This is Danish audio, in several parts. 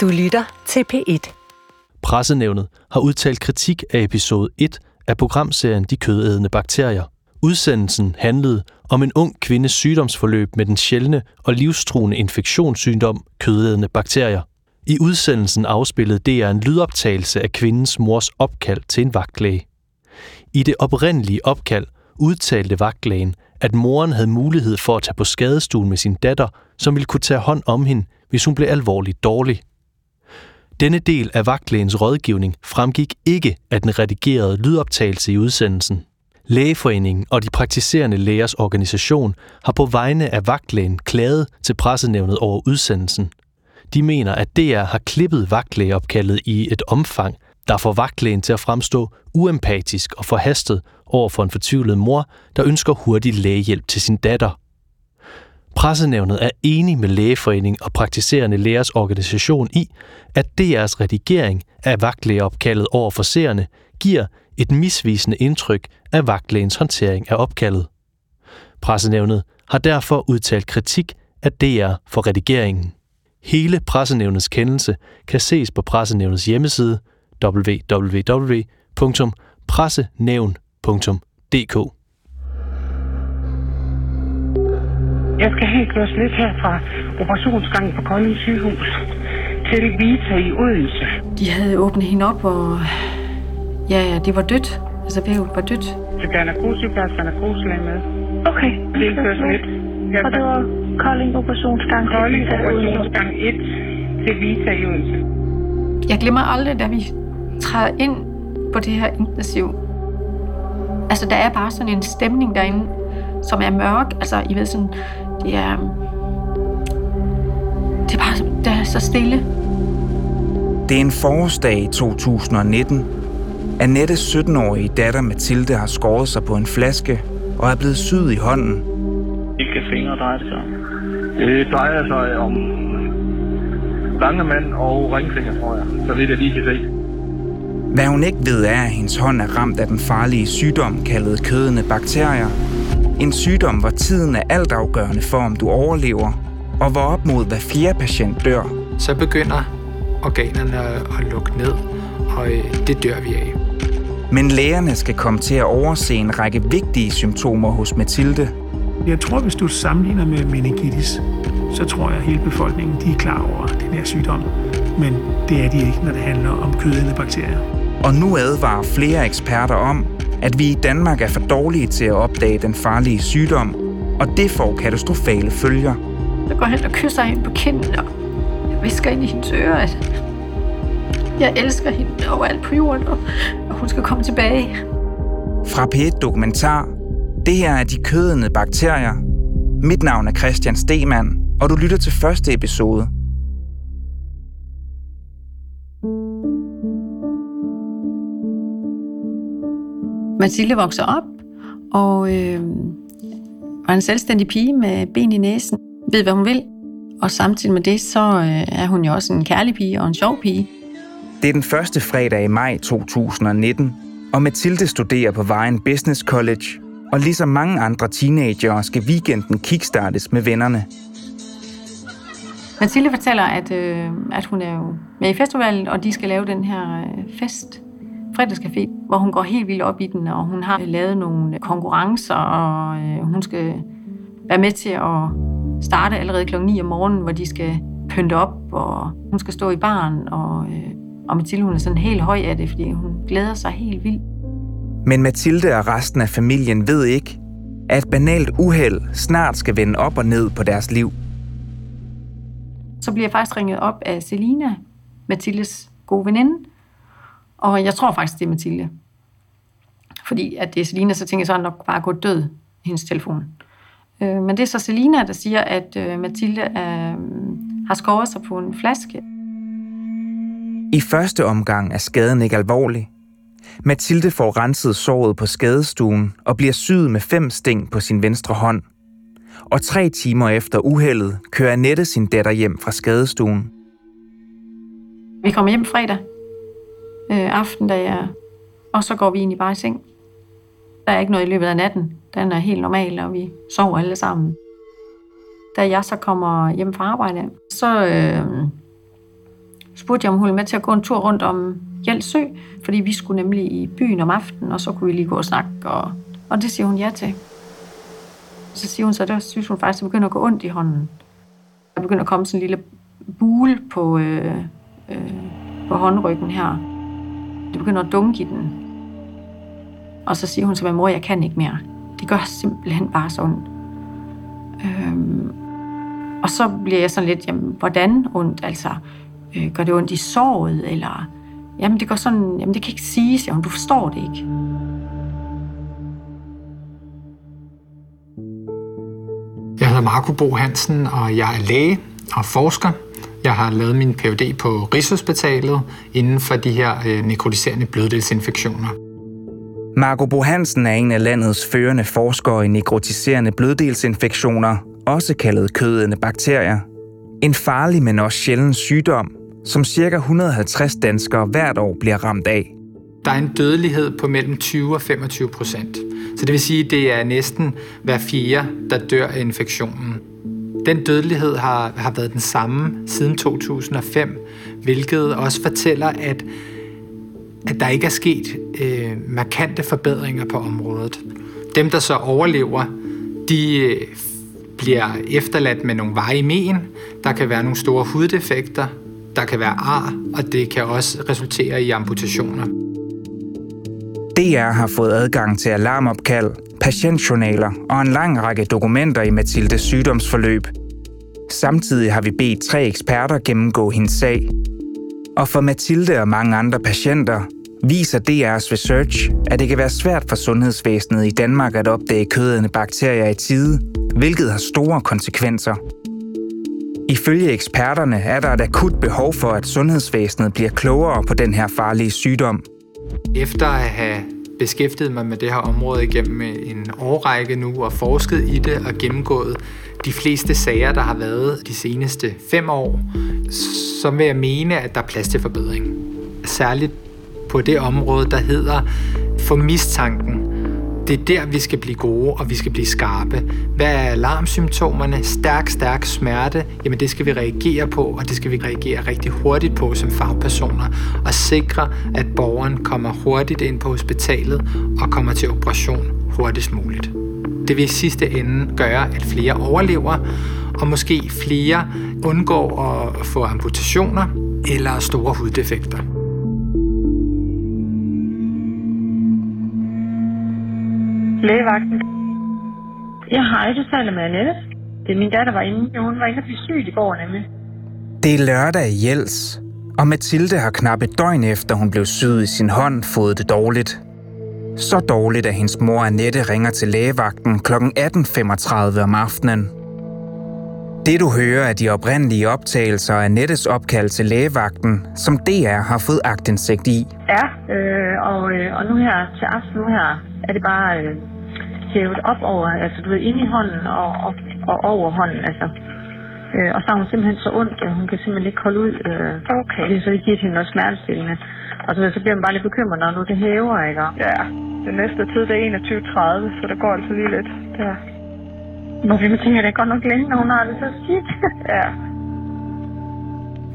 Du lytter til P1. Pressenævnet har udtalt kritik af episode 1 af programserien De kødædende bakterier. Udsendelsen handlede om en ung kvindes sygdomsforløb med den sjældne og livstruende infektionssygdom kødædende bakterier. I udsendelsen afspillede DR en lydoptagelse af kvindens mors opkald til en vagtlæge. I det oprindelige opkald udtalte vagtlægen, at moren havde mulighed for at tage på skadestuen med sin datter, som ville kunne tage hånd om hende, hvis hun blev alvorligt dårlig. Denne del af vagtlægens rådgivning fremgik ikke af den redigerede lydoptagelse i udsendelsen. Lægeforeningen og de praktiserende lægers organisation har på vegne af vagtlægen klaget til pressenævnet over udsendelsen. De mener, at DR har klippet vagtlægeopkaldet i et omfang, der får vagtlægen til at fremstå uempatisk og forhastet over for en fortvivlet mor, der ønsker hurtig lægehjælp til sin datter. Pressenævnet er enig med Lægeforening og praktiserende lægers organisation i, at DR's redigering af vagtlægeopkaldet over for seerne giver et misvisende indtryk af vagtlægens håndtering af opkaldet. Pressenævnet har derfor udtalt kritik af DR for redigeringen. Hele pressenævnets kendelse kan ses på pressenævnets hjemmeside www.pressenævn.dk. Jeg skal helt køres lidt her fra operationsgangen på Kolding sygehus til Vita i Odense. De havde åbnet hende op, og ja, ja, det var dødt. Altså, vævet var dødt. Så der er narkosepladser og narkoselag med. Okay. Det køres lidt. Jeg Og det var Kolding operationsgang Kolding operationsgang 1 til Vita i Odense. Jeg glemmer aldrig, da vi træder ind på det her intensiv. Altså, der er bare sådan en stemning derinde, som er mørk. Altså, I ved sådan, det er... Det er bare det er så stille. Det er en forårsdag i 2019. Annettes 17-årige datter Mathilde har skåret sig på en flaske og er blevet syet i hånden. Hvilke fingre drejer det sig om? Det drejer sig om langemand og ringfinger, tror jeg. Så vidt jeg lige kan se. Hvad hun ikke ved er, at hendes hånd er ramt af den farlige sygdom kaldet kødende bakterier. En sygdom, hvor tiden er altafgørende for, om du overlever, og hvor op mod hver fjerde patient dør. så begynder organerne at, lukke ned, og øh, det dør vi af. Men lægerne skal komme til at overse en række vigtige symptomer hos Mathilde. Jeg tror, hvis du sammenligner med meningitis, så tror jeg, at hele befolkningen de er klar over den her sygdom. Men det er de ikke, når det handler om kødende bakterier. Og nu advarer flere eksperter om, at vi i Danmark er for dårlige til at opdage den farlige sygdom, og det får katastrofale følger. Så går hen og kysser hende på kinden, og jeg visker ind i hendes øre, at jeg elsker hende overalt på jorden, og hun skal komme tilbage. Fra P1 Dokumentar. Det her er de kødende bakterier. Mit navn er Christian Stemann, og du lytter til første episode. Mathilde vokser op, og øh, var en selvstændig pige med ben i næsen. Ved, hvad hun vil. Og samtidig med det, så øh, er hun jo også en kærlig pige og en sjov pige. Det er den første fredag i maj 2019, og Mathilde studerer på Vejen Business College, og ligesom mange andre teenagere skal weekenden kickstartes med vennerne. Mathilde fortæller, at, øh, at hun er jo med i festivallen, og de skal lave den her øh, fest, fredagscafé, hvor hun går helt vildt op i den, og hun har lavet nogle konkurrencer, og øh, hun skal være med til at starte allerede kl. 9 om morgenen, hvor de skal pynte op, og hun skal stå i baren, og, øh, og Mathilde hun er sådan helt høj af det, fordi hun glæder sig helt vildt. Men Mathilde og resten af familien ved ikke, at et banalt uheld snart skal vende op og ned på deres liv. Så bliver jeg faktisk ringet op af Selina, Mathildes gode veninde, og jeg tror faktisk, det er Mathilde. Fordi at det er Selina, så tænker jeg så nok bare gået død i hendes telefon. Øh, men det er så Selina, der siger, at øh, Mathilde øh, har skåret sig på en flaske. I første omgang er skaden ikke alvorlig. Mathilde får renset såret på skadestuen og bliver syet med fem sting på sin venstre hånd. Og tre timer efter uheldet kører Annette sin datter hjem fra skadestuen. Vi kommer hjem fredag øh, aften, da jeg, og så går vi egentlig bare i seng. Der er ikke noget i løbet af natten. Den er helt normal, og vi sover alle sammen. Da jeg så kommer hjem fra arbejde, så, øh, spurgte jeg, om hun ville med til at gå en tur rundt om Hjælsø, fordi vi skulle nemlig i byen om aftenen, og så kunne vi lige gå og snakke, og, og det siger hun ja til. Så siger hun så, der synes hun faktisk, at det begynder at gå ondt i hånden. Der begynder at komme sådan en lille bule på, øh, øh, på håndryggen her. Det begynder at dunke i den. Og så siger hun til min mor, jeg kan ikke mere. Det gør simpelthen bare så ondt. Øhm, og så bliver jeg sådan lidt, jamen, hvordan ondt? Altså, øh, gør det ondt i såret? Eller, jamen, det går sådan, jamen, det kan ikke siges, jamen, du forstår det ikke. Jeg hedder Marco Bo Hansen, og jeg er læge og forsker. Jeg har lavet min Ph.D. på Rigshospitalet inden for de her øh, nekrotiserende bløddelsinfektioner. Marco Bo Hansen er en af landets førende forskere i nekrotiserende bløddelsinfektioner, også kaldet kødende bakterier. En farlig, men også sjælden sygdom, som ca. 150 danskere hvert år bliver ramt af. Der er en dødelighed på mellem 20 og 25 procent. Så det vil sige, at det er næsten hver fjerde, der dør af infektionen. Den dødelighed har, har været den samme siden 2005, hvilket også fortæller, at, at der ikke er sket øh, markante forbedringer på området. Dem, der så overlever, de øh, bliver efterladt med nogle varige men. Der kan være nogle store huddefekter, der kan være ar, og det kan også resultere i amputationer. DR har fået adgang til alarmopkald, patientjournaler og en lang række dokumenter i Mathildes sygdomsforløb. Samtidig har vi bedt tre eksperter gennemgå hendes sag. Og for Mathilde og mange andre patienter viser DR's research, at det kan være svært for sundhedsvæsenet i Danmark at opdage kødende bakterier i tide, hvilket har store konsekvenser. Ifølge eksperterne er der et akut behov for, at sundhedsvæsenet bliver klogere på den her farlige sygdom. Efter at have beskæftiget mig med det her område igennem øh, en årrække nu og forsket i det og gennemgået de fleste sager, der har været de seneste fem år, så vil jeg mene, at der er plads til forbedring. Særligt på det område, der hedder for mistanken det er der, vi skal blive gode, og vi skal blive skarpe. Hvad er alarmsymptomerne? Stærk, stærk smerte? Jamen det skal vi reagere på, og det skal vi reagere rigtig hurtigt på som fagpersoner, og sikre, at borgeren kommer hurtigt ind på hospitalet og kommer til operation hurtigst muligt. Det vil i sidste ende gøre, at flere overlever, og måske flere undgår at få amputationer eller store huddefekter. Lægevagten. Jeg har ikke talt med Annette. Det er min datter var inde. Hun var inde og blive syg i går nemlig. Det er lørdag i Jels, og Mathilde har knap et døgn efter hun blev syet i sin hånd fået det dårligt. Så dårligt, at hendes mor Annette ringer til lægevagten kl. 18.35 om aftenen. Det du hører er de oprindelige optagelser af Nettes opkald til lægevagten, som DR har fået agtindsigt i. Ja, øh, og, øh, og nu her til aften, nu her, er det bare øh, hævet op over, altså du ved, ind i hånden og, og, og over hånden, altså. Øh, og så har hun simpelthen så ondt, at hun kan simpelthen ikke holde ud. Øh, okay. Det er så, det giver hende noget smertestillende. Og så, så bliver man bare lidt bekymret, når nu det hæver, ikke? Ja, det næste tid, det er 21.30, så det går altså lige lidt der. Hvor vi tænker, at det er godt nok længe, når hun har det så skidt. ja.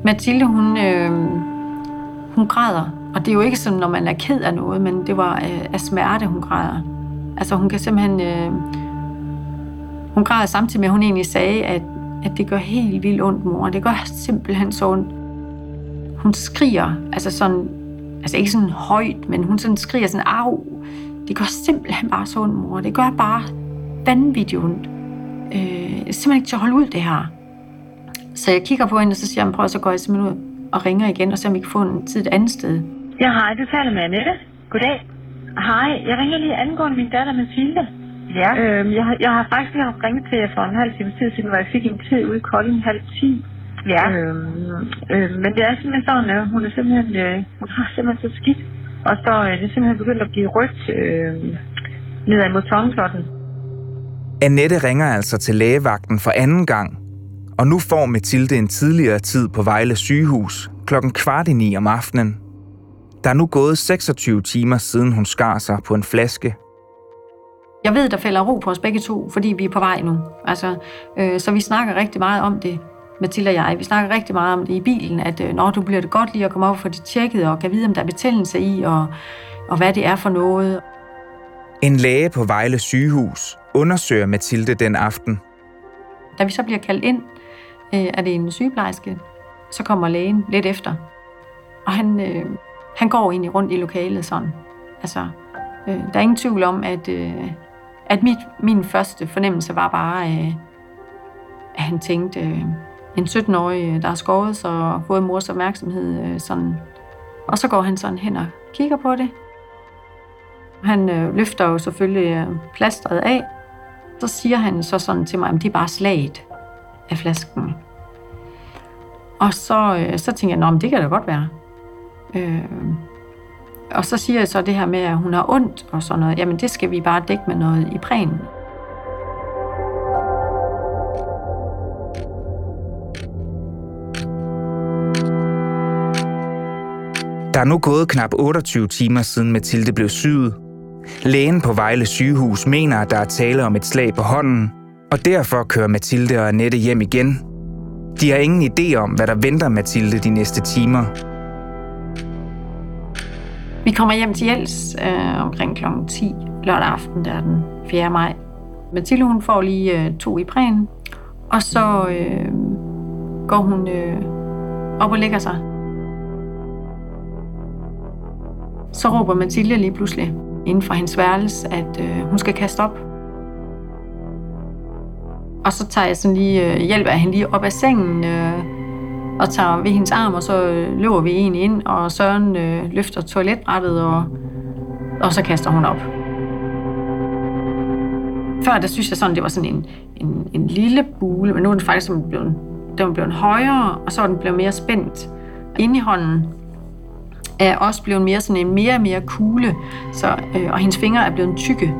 Mathilde, hun, øh, hun græder. Og det er jo ikke sådan, når man er ked af noget, men det var øh, af smerte, hun græder. Altså hun kan simpelthen... Øh, hun græder samtidig med, at hun egentlig sagde, at, at det gør helt vildt ondt, mor. Det gør simpelthen så ondt. Hun skriger, altså sådan... Altså ikke sådan højt, men hun sådan skriger sådan, au, det gør simpelthen bare så ondt, mor. Det gør bare vanvittigt ondt. Øh, det er simpelthen ikke til at holde ud, det her. Så jeg kigger på hende, og så siger jeg, prøv så går jeg simpelthen ud og ringer igen, og så om vi kan få en tid et andet sted. Ja, hej, du taler med Annette. Goddag. Hej, jeg ringer lige angående min datter Mathilde. Ja. Øhm, jeg, har- jeg har faktisk lige haft ringet til jer for en halv time tid siden, hvor jeg fik en tid ude i Kolding halv 10. Ja. Øhm, øh, men det er simpelthen sådan, at hun er simpelthen, øh, hun har simpelthen så skidt. Og så øh, det er simpelthen begyndt at blive rødt øh, nedad mod tommeltotten. Annette ringer altså til lægevagten for anden gang, og nu får Mathilde en tidligere tid på Vejle sygehus klokken kvart i ni om aftenen. Der er nu gået 26 timer siden hun skar sig på en flaske. Jeg ved, der falder ro på os begge to, fordi vi er på vej nu. Altså, øh, så vi snakker rigtig meget om det. Mathilde og jeg, vi snakker rigtig meget om det i bilen, at øh, når du bliver det godt lige at komme op og få det tjekket, og kan vide, om der er betændelse i, og, og hvad det er for noget. En læge på Vejle sygehus undersøger Mathilde den aften. Da vi så bliver kaldt ind, øh, er det en sygeplejerske, så kommer lægen lidt efter. Og han, øh, han går egentlig rundt i lokalet sådan. Altså, øh, der er ingen tvivl om, at, øh, at mit, min første fornemmelse var bare, øh, at han tænkte, øh, en 17-årig, øh, der har skåret sig og fået mors opmærksomhed. Øh, sådan. Og så går han sådan hen og kigger på det. Han øh, løfter jo selvfølgelig øh, plasteret af. Så siger han så sådan til mig, at det er bare slaget af flasken. Og så, øh, så tænker jeg, at det kan da godt være. Øh, og så siger jeg så det her med, at hun har ondt og sådan noget. Jamen det skal vi bare dække med noget i prænen. Der er nu gået knap 28 timer siden Mathilde blev syet. Lægen på Vejle sygehus mener, at der er tale om et slag på hånden, og derfor kører Mathilde og Annette hjem igen. De har ingen idé om, hvad der venter Mathilde de næste timer. Vi kommer hjem til Jels øh, omkring kl. 10 lørdag aften, der er den 4. maj. Mathilde hun får lige øh, to i prægen, og så øh, går hun øh, op og lægger sig. Så råber Mathilde lige pludselig inden for hendes værelse, at øh, hun skal kaste op. Og så tager jeg sådan lige, øh, hjælp af hende lige op af sengen, øh, og tager ved hendes arm, og så øh, løber vi egentlig ind, og Søren øh, løfter toiletbrættet, og, og så kaster hun op. Før, der synes jeg sådan, det var sådan en, en, en lille bule, men nu er den faktisk blevet, den blevet højere, og så er den blevet mere spændt inde i hånden er også blevet mere sådan en mere og mere kugle, så, øh, og hendes fingre er blevet tykke.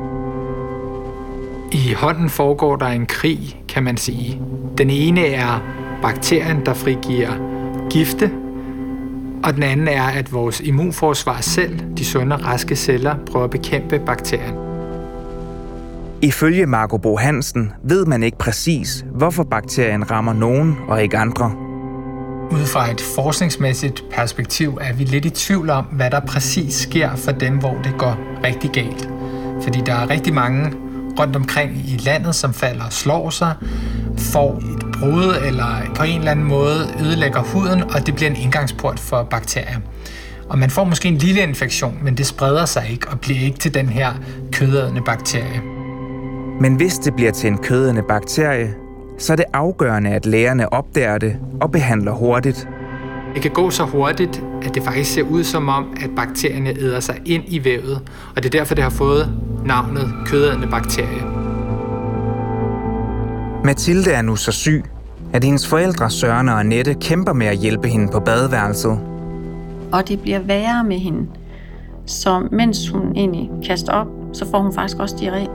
I hånden foregår der en krig, kan man sige. Den ene er bakterien, der frigiver gifte, og den anden er, at vores immunforsvar selv, de sunde, raske celler, prøver at bekæmpe bakterien. Ifølge Marco Bo Hansen ved man ikke præcis, hvorfor bakterien rammer nogen og ikke andre. Ud fra et forskningsmæssigt perspektiv er vi lidt i tvivl om, hvad der præcis sker for dem, hvor det går rigtig galt. Fordi der er rigtig mange rundt omkring i landet, som falder og slår sig, får et brud eller på en eller anden måde ødelægger huden, og det bliver en indgangsport for bakterier. Og man får måske en lille infektion, men det spreder sig ikke og bliver ikke til den her kødædende bakterie. Men hvis det bliver til en kødædende bakterie, så er det afgørende, at lægerne opdager det og behandler hurtigt. Det kan gå så hurtigt, at det faktisk ser ud som om, at bakterierne æder sig ind i vævet, og det er derfor, det har fået navnet kødædende bakterie. Mathilde er nu så syg, at hendes forældre Søren og Annette kæmper med at hjælpe hende på badeværelset. Og det bliver værre med hende. Så mens hun egentlig kaster op, så får hun faktisk også diarré.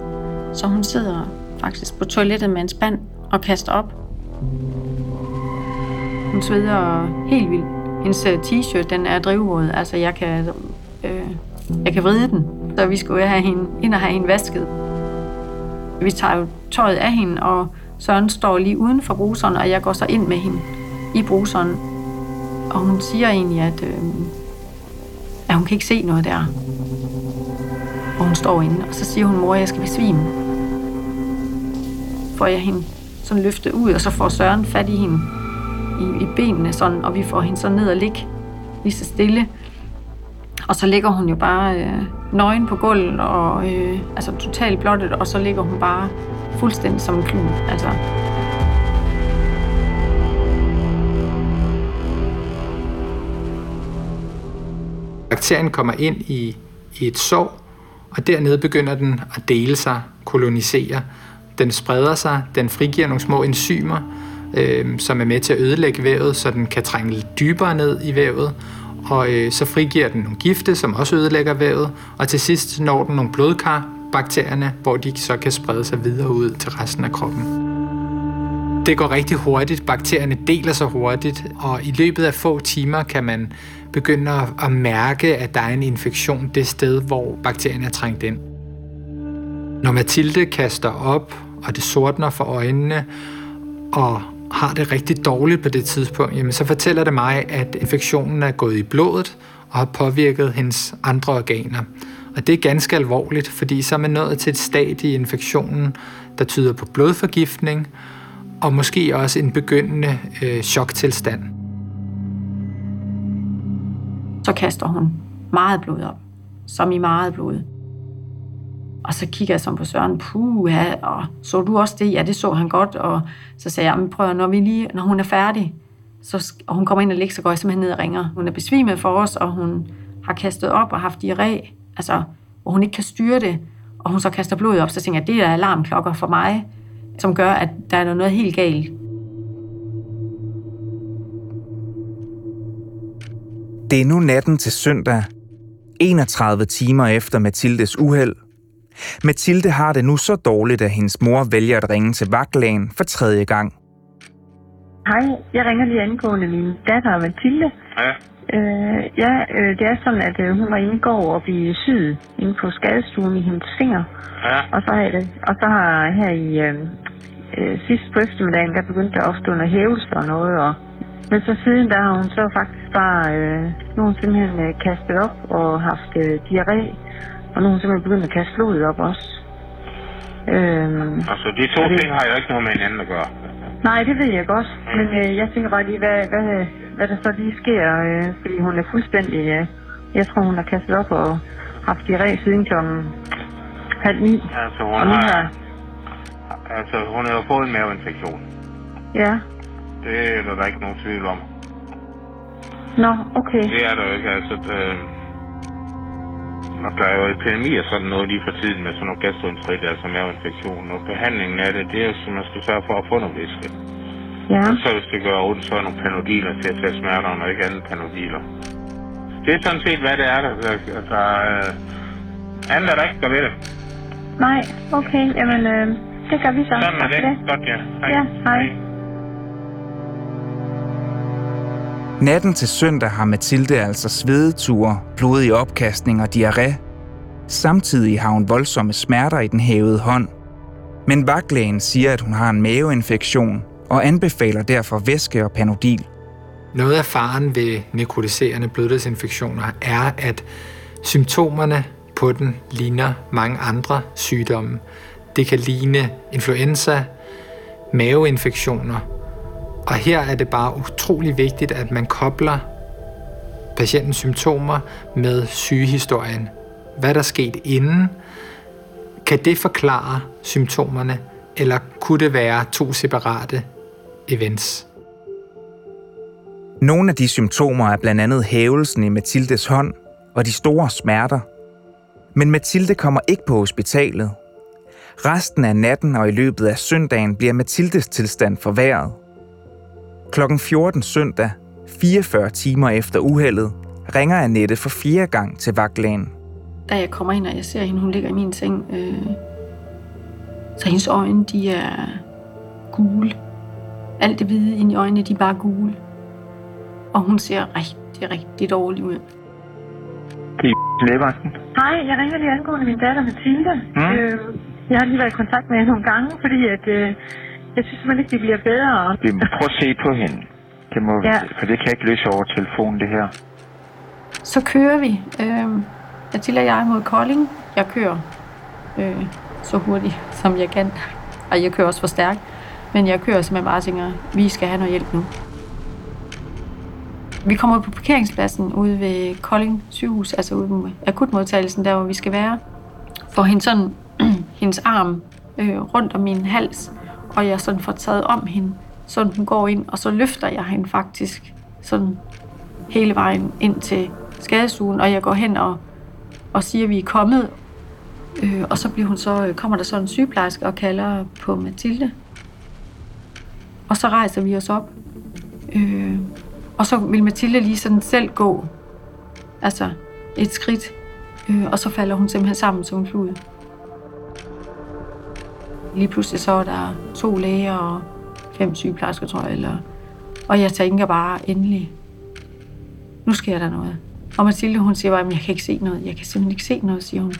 Så hun sidder faktisk på toilettet med en spand og kaster op. Hun sveder helt vildt. Hendes øh, t-shirt, den er drivvåd. Altså, jeg kan, øh, jeg kan vride den. Så vi skulle have hende ind og have hende vasket. Vi tager jo tøjet af hende, og Søren står lige uden for bruseren, og jeg går så ind med hende i bruseren. Og hun siger egentlig, at, øh, at hun kan ikke se noget der. Og hun står inde, og så siger hun, mor, jeg skal besvime. Får jeg hende sådan løftet ud, og så får Søren fat i hende i, i benene, sådan, og vi får hende så ned og ligge lige så stille. Og så ligger hun jo bare øh, nøgen på gulvet, og øh, altså totalt blottet, og så ligger hun bare fuldstændig som en klud. Altså. Bakterien kommer ind i, i et sår, og dernede begynder den at dele sig, kolonisere. Den spreder sig, den frigiver nogle små enzymer, øh, som er med til at ødelægge vævet, så den kan trænge lidt dybere ned i vævet, og øh, så frigiver den nogle gifte, som også ødelægger vævet, og til sidst når den nogle blodkar, bakterierne, hvor de så kan sprede sig videre ud til resten af kroppen. Det går rigtig hurtigt, bakterierne deler sig hurtigt, og i løbet af få timer kan man begynde at mærke, at der er en infektion det sted, hvor bakterierne er trængt ind. Når Mathilde kaster op, og det sortner for øjnene, og har det rigtig dårligt på det tidspunkt, jamen så fortæller det mig, at infektionen er gået i blodet og har påvirket hendes andre organer. Og det er ganske alvorligt, fordi så er man nået til et stadie i infektionen, der tyder på blodforgiftning, og måske også en begyndende øh, choktilstand. Så kaster hun meget blod op, som i meget blod. Og så kigger jeg som på Søren, puh, ja, og så du også det? Ja, det så han godt, og så sagde jeg, prøv når, vi lige, når hun er færdig, så, og hun kommer ind og ligger, så går jeg simpelthen ned og ringer. Hun er besvimet for os, og hun har kastet op og haft diarré, altså, hvor hun ikke kan styre det, og hun så kaster blod op, så tænker jeg, det er alarmklokker for mig, som gør, at der er noget helt galt. Det er nu natten til søndag, 31 timer efter Mathildes uheld. Mathilde har det nu så dårligt, at hendes mor vælger at ringe til vagtlægen for tredje gang. Hej, jeg ringer lige angående min datter Mathilde. Ja. Øh, ja, øh, det er sådan, at øh, hun var inde i går og blive syet inde på skadestuen i hendes finger. Ja. Og så det, og så har her i øh, øh, sidst på eftermiddagen, der begyndte der ofte under hævelser og noget. Og, men så siden der har hun så faktisk bare, øh, nu har hun simpelthen øh, kastet op og haft øh, diarré. Og nu har hun simpelthen begyndt at kaste blodet op også. Øhm, Altså, de to det- ting har jo ikke noget med hinanden at gøre. Nej, det ved jeg godt. Men øh, jeg tænker bare lige, hvad, hvad, hvad der så lige sker. Øh, fordi hun er fuldstændig... Øh, jeg tror, hun har kastet op og haft diarré siden kl. halv ni. Altså, hun har... her... Altså, hun har jo fået en maveinfektion. Ja. Det er der, der ikke nogen tvivl om. Nå, okay. Det er der jo ikke, altså... Det, og der er jo epidemi og sådan noget lige for tiden med sådan nogle gastroenterit, altså maveinfektion. Og behandlingen af det, det er jo, som man skal sørge for at få noget væske. Ja. Og så hvis det gør ondt, så er nogle panodiler til at tage smerterne, og ikke alle panodiler. Det er sådan set, hvad det er, der, altså, øh, andet er der ikke, der ved det. Nej, okay. Jamen, øh, det gør vi så. Sådan er for det. Godt, ja. Hej. Ja, hej. Natten til søndag har Mathilde altså svedeture, blodige opkastning og diarré. Samtidig har hun voldsomme smerter i den hævede hånd. Men vagtlægen siger, at hun har en maveinfektion og anbefaler derfor væske og panodil. Noget af faren ved nekrotiserende bløddelsinfektioner er, at symptomerne på den ligner mange andre sygdomme. Det kan ligne influenza, maveinfektioner, og her er det bare utrolig vigtigt, at man kobler patientens symptomer med sygehistorien. Hvad der skete inden, kan det forklare symptomerne, eller kunne det være to separate events? Nogle af de symptomer er blandt andet hævelsen i Mathildes hånd og de store smerter. Men Mathilde kommer ikke på hospitalet. Resten af natten og i løbet af søndagen bliver Mathildes tilstand forværret. Klokken 14 søndag, 44 timer efter uheldet, ringer Annette for fjerde gang til vagtlægen. Da jeg kommer ind, og jeg ser hende, hun ligger i min seng, øh, så hendes øjne, de er gule. Alt det hvide inde i øjnene, de er bare gule. Og hun ser rigtig, rigtig dårlig ud. Det er lægevagten. Hej, jeg ringer lige angående min datter Mathilde. Mm. Øh, jeg har lige været i kontakt med hende nogle gange, fordi at, øh, jeg synes simpelthen ikke, det bliver bedre. Vi må prøve at se på hende. Det må, Ja. For det kan jeg ikke løse over telefonen, det her. Så kører vi. Øh, Mathilde og jeg mod Kolding. Jeg kører øh, så hurtigt, som jeg kan. Og jeg kører også for stærkt. Men jeg kører simpelthen bare og tænker, vi skal have noget hjælp nu. Vi kommer ud på parkeringspladsen ude ved Kolding sygehus, altså ude ved akutmodtagelsen, der hvor vi skal være. Får hende sådan, hendes arm øh, rundt om min hals, og jeg sådan får taget om hende, så hun går ind, og så løfter jeg hende faktisk sådan hele vejen ind til skadestuen, og jeg går hen og, og siger, at vi er kommet. Øh, og så bliver hun så, øh, kommer der så en sygeplejerske og kalder på Mathilde. Og så rejser vi os op. Øh, og så vil Mathilde lige sådan selv gå. Altså et skridt. Øh, og så falder hun simpelthen sammen som en flud. Lige pludselig så er der to læger og fem sygeplejersker, tror jeg. Eller, og jeg tænker bare, endelig, nu sker der noget. Og Mathilde, hun siger bare, at jeg kan ikke se noget. Jeg kan simpelthen ikke se noget, siger hun.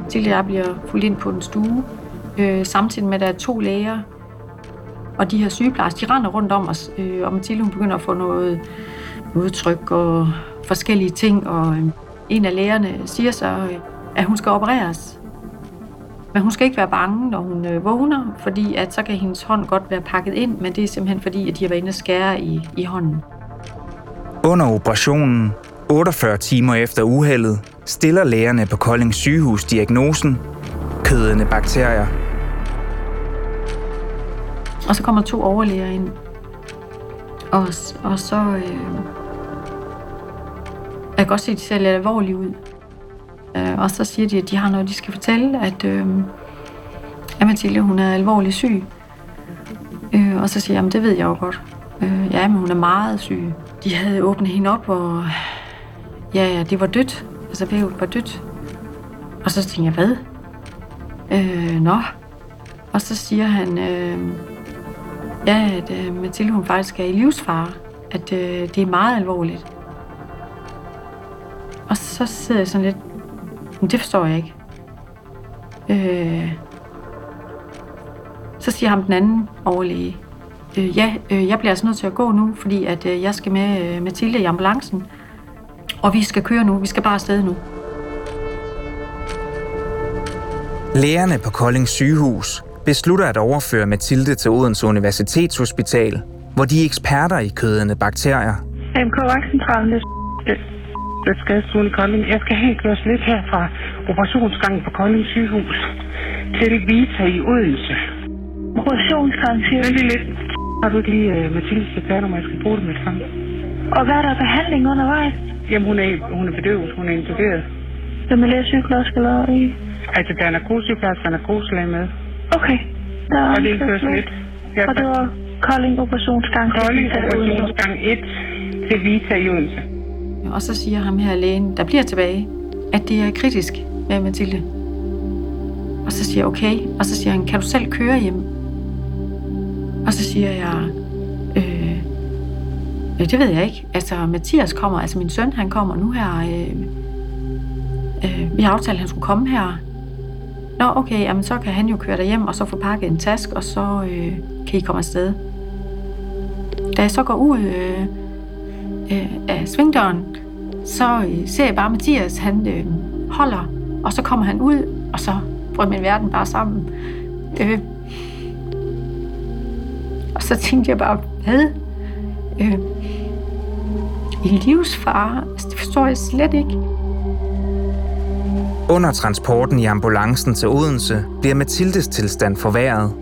Mathilde og jeg bliver fuldt ind på den stue, øh, samtidig med, at der er to læger, Og de her sygeplejersker, de render rundt om os, øh, og Mathilde hun begynder at få noget udtryk og forskellige ting, og øh, en af lægerne siger så, øh, at hun skal opereres. Men hun skal ikke være bange, når hun øh, vågner, fordi at så kan hendes hånd godt være pakket ind, men det er simpelthen fordi, at de har været inde og skære i, i hånden. Under operationen, 48 timer efter uheldet, stiller lægerne på Kolding sygehus diagnosen kødende bakterier. Og så kommer to overlæger ind. Og, og så... Øh, jeg kan godt se, at de ser lidt alvorlige ud. Øh, og så siger de, at de har noget, de skal fortælle, at, øh, at Mathilde, hun er alvorligt syg. Øh, og så siger jeg, at det ved jeg jo godt. Øh, ja, men hun er meget syg. De havde åbnet hende op, og ja, ja, det var dødt. Altså, vævet var dødt. Og så tænkte jeg, hvad? Øh, nå. Og så siger han, øh, ja, at øh, Mathilde, hun faktisk er i livsfare. At øh, det er meget alvorligt. Og så sidder jeg sådan lidt, men det forstår jeg ikke. Øh, så siger ham den anden overlæge, øh, ja, øh, jeg bliver altså nødt til at gå nu, fordi at øh, jeg skal med øh, Mathilde i ambulancen, og vi skal køre nu, vi skal bare afsted nu. Lægerne på Kolding sygehus beslutter at overføre Mathilde til Odense Universitetshospital, hvor de er eksperter i kødende bakterier. MK Vagtcentralen, det det skal i Kolding. Jeg skal helt køres lidt her fra operationsgangen på Kolding sygehus til Vita i Odense. Operationsgang, siger du? lidt. Har du ikke lige uh, Mathilde Stefano, jeg skal bruge det med sammen? Og hvad er der behandling undervejs? Jamen, hun er, hun er bedøvet. Hun er intuberet. Så man lærer sygeplejerske eller i? Altså, der er narkosesygeplejerske og narkoselag med. Okay. Der er og det er lidt. Og det var Kolding operationsgang. Kolding operationsgang 1 til Vita i Odense. Og så siger ham her lægen, der bliver tilbage, at det er kritisk med Mathilde. Og så siger jeg, okay. Og så siger han, kan du selv køre hjem? Og så siger jeg, øh, det ved jeg ikke. Altså, Mathias kommer, altså min søn, han kommer nu her. Øh, øh, vi har aftalt, at han skulle komme her. Nå, okay, jamen så kan han jo køre dig hjem og så få pakket en task, og så øh, kan I komme afsted. Da jeg så går ud øh, øh, af svingdøren, så øh, ser jeg bare Mathias, han øh, holder, og så kommer han ud, og så brød min verden bare sammen. Øh, og så tænkte jeg bare, hvad? Øh, I livsfare? Altså, det forstår jeg slet ikke. Under transporten i ambulancen til Odense bliver Mathildes tilstand forværret.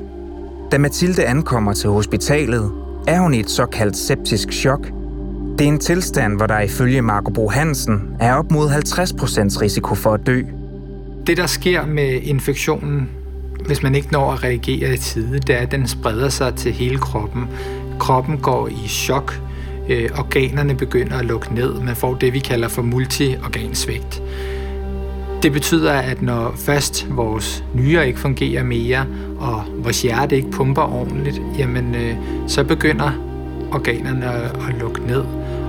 Da Mathilde ankommer til hospitalet, er hun i et såkaldt septisk chok. Det er en tilstand, hvor der ifølge Marco Bro Hansen er op mod 50% risiko for at dø. Det, der sker med infektionen, hvis man ikke når at reagere i tide, det er, at den spreder sig til hele kroppen. Kroppen går i chok, øh, organerne begynder at lukke ned. Man får det, vi kalder for multiorgansvigt. Det betyder, at når først vores nyre ikke fungerer mere, og vores hjerte ikke pumper ordentligt, jamen øh, så begynder organerne at lukke ned,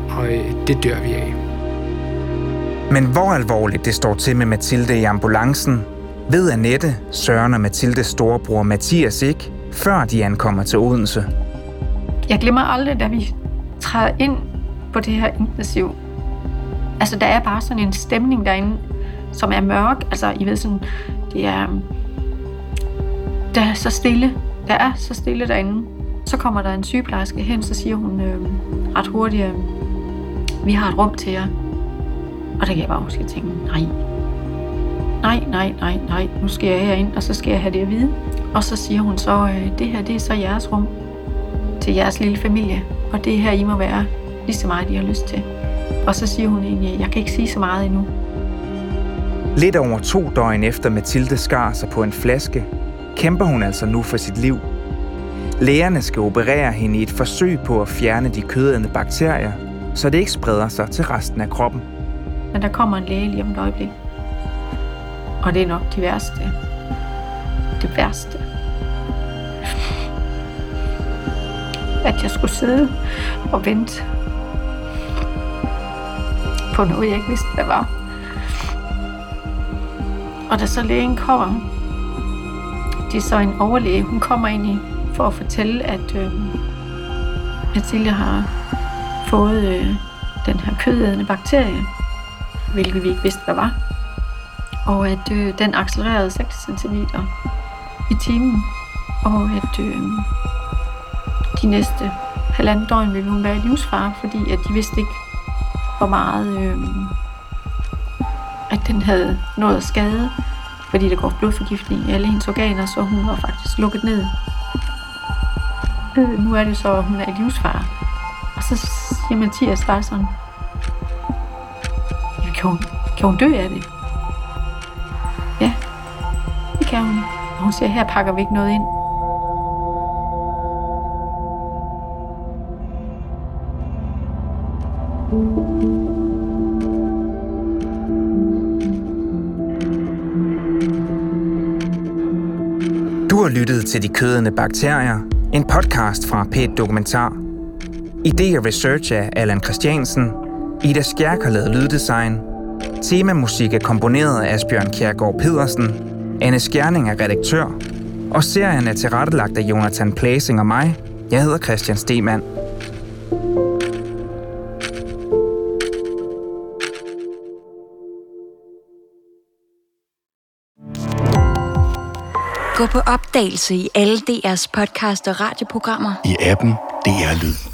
og øh, det dør vi af. Men hvor alvorligt det står til med Mathilde i ambulancen, ved Annette, Søren og Mathildes storebror Mathias ikke, før de ankommer til Odense. Jeg glemmer aldrig, da vi træder ind på det her intensiv. Altså, der er bare sådan en stemning derinde, som er mørk. Altså, I ved sådan, det er, der er så stille. Der er så stille derinde. Så kommer der en sygeplejerske hen, så siger hun øh, ret hurtigt, øh, vi har et rum til jer. Og der kan jeg bare huske at tænke, nej, nej, nej, nej, nej, nu skal jeg herind, og så skal jeg have det at vide. Og så siger hun så, øh, det her det er så jeres rum til jeres lille familie, og det her I må være lige så meget, I har lyst til. Og så siger hun egentlig, jeg kan ikke sige så meget endnu. Lidt over to døgn efter Mathilde skar sig på en flaske, kæmper hun altså nu for sit liv. Lægerne skal operere hende i et forsøg på at fjerne de kødædende bakterier, så det ikke spreder sig til resten af kroppen. Men der kommer en læge lige om et øjeblik. Og det er nok det værste. Det værste. At jeg skulle sidde og vente på noget, jeg ikke vidste, hvad var. Og da så lægen kommer, det er så en overlæge, hun kommer ind i, for at fortælle, at øh, Mathilde har fået øh, den her kødædende bakterie, hvilket vi ikke vidste, hvad var. Og at øh, den accelererede 6 cm i timen, og at øh, de næste halvanden døgn ville hun være i livsfare, fordi at de vidste ikke, hvor meget øh, at den havde nået at skade, fordi der går blodforgiftning i alle hendes organer, så hun var faktisk lukket ned. Øh, nu er det så, at hun er i livsfare. Og så siger Mathias bare sådan, ja, kan, hun, kan hun dø af det? Ja, det kan hun. Og hun siger, her pakker vi ikke noget ind. Du har lyttet til De Kødende Bakterier, en podcast fra P1 Dokumentar. Idé og research af Allan Christiansen. Ida Skjærk har lavet lyddesign. Temamusik er komponeret af Asbjørn Kjærgaard Pedersen. Anne Skjerning er redaktør. Og serien er tilrettelagt af Jonathan Plasing og mig. Jeg hedder Christian Stemann. Gå på opdagelse i alle DR's podcast og radioprogrammer. I appen DR Lyd.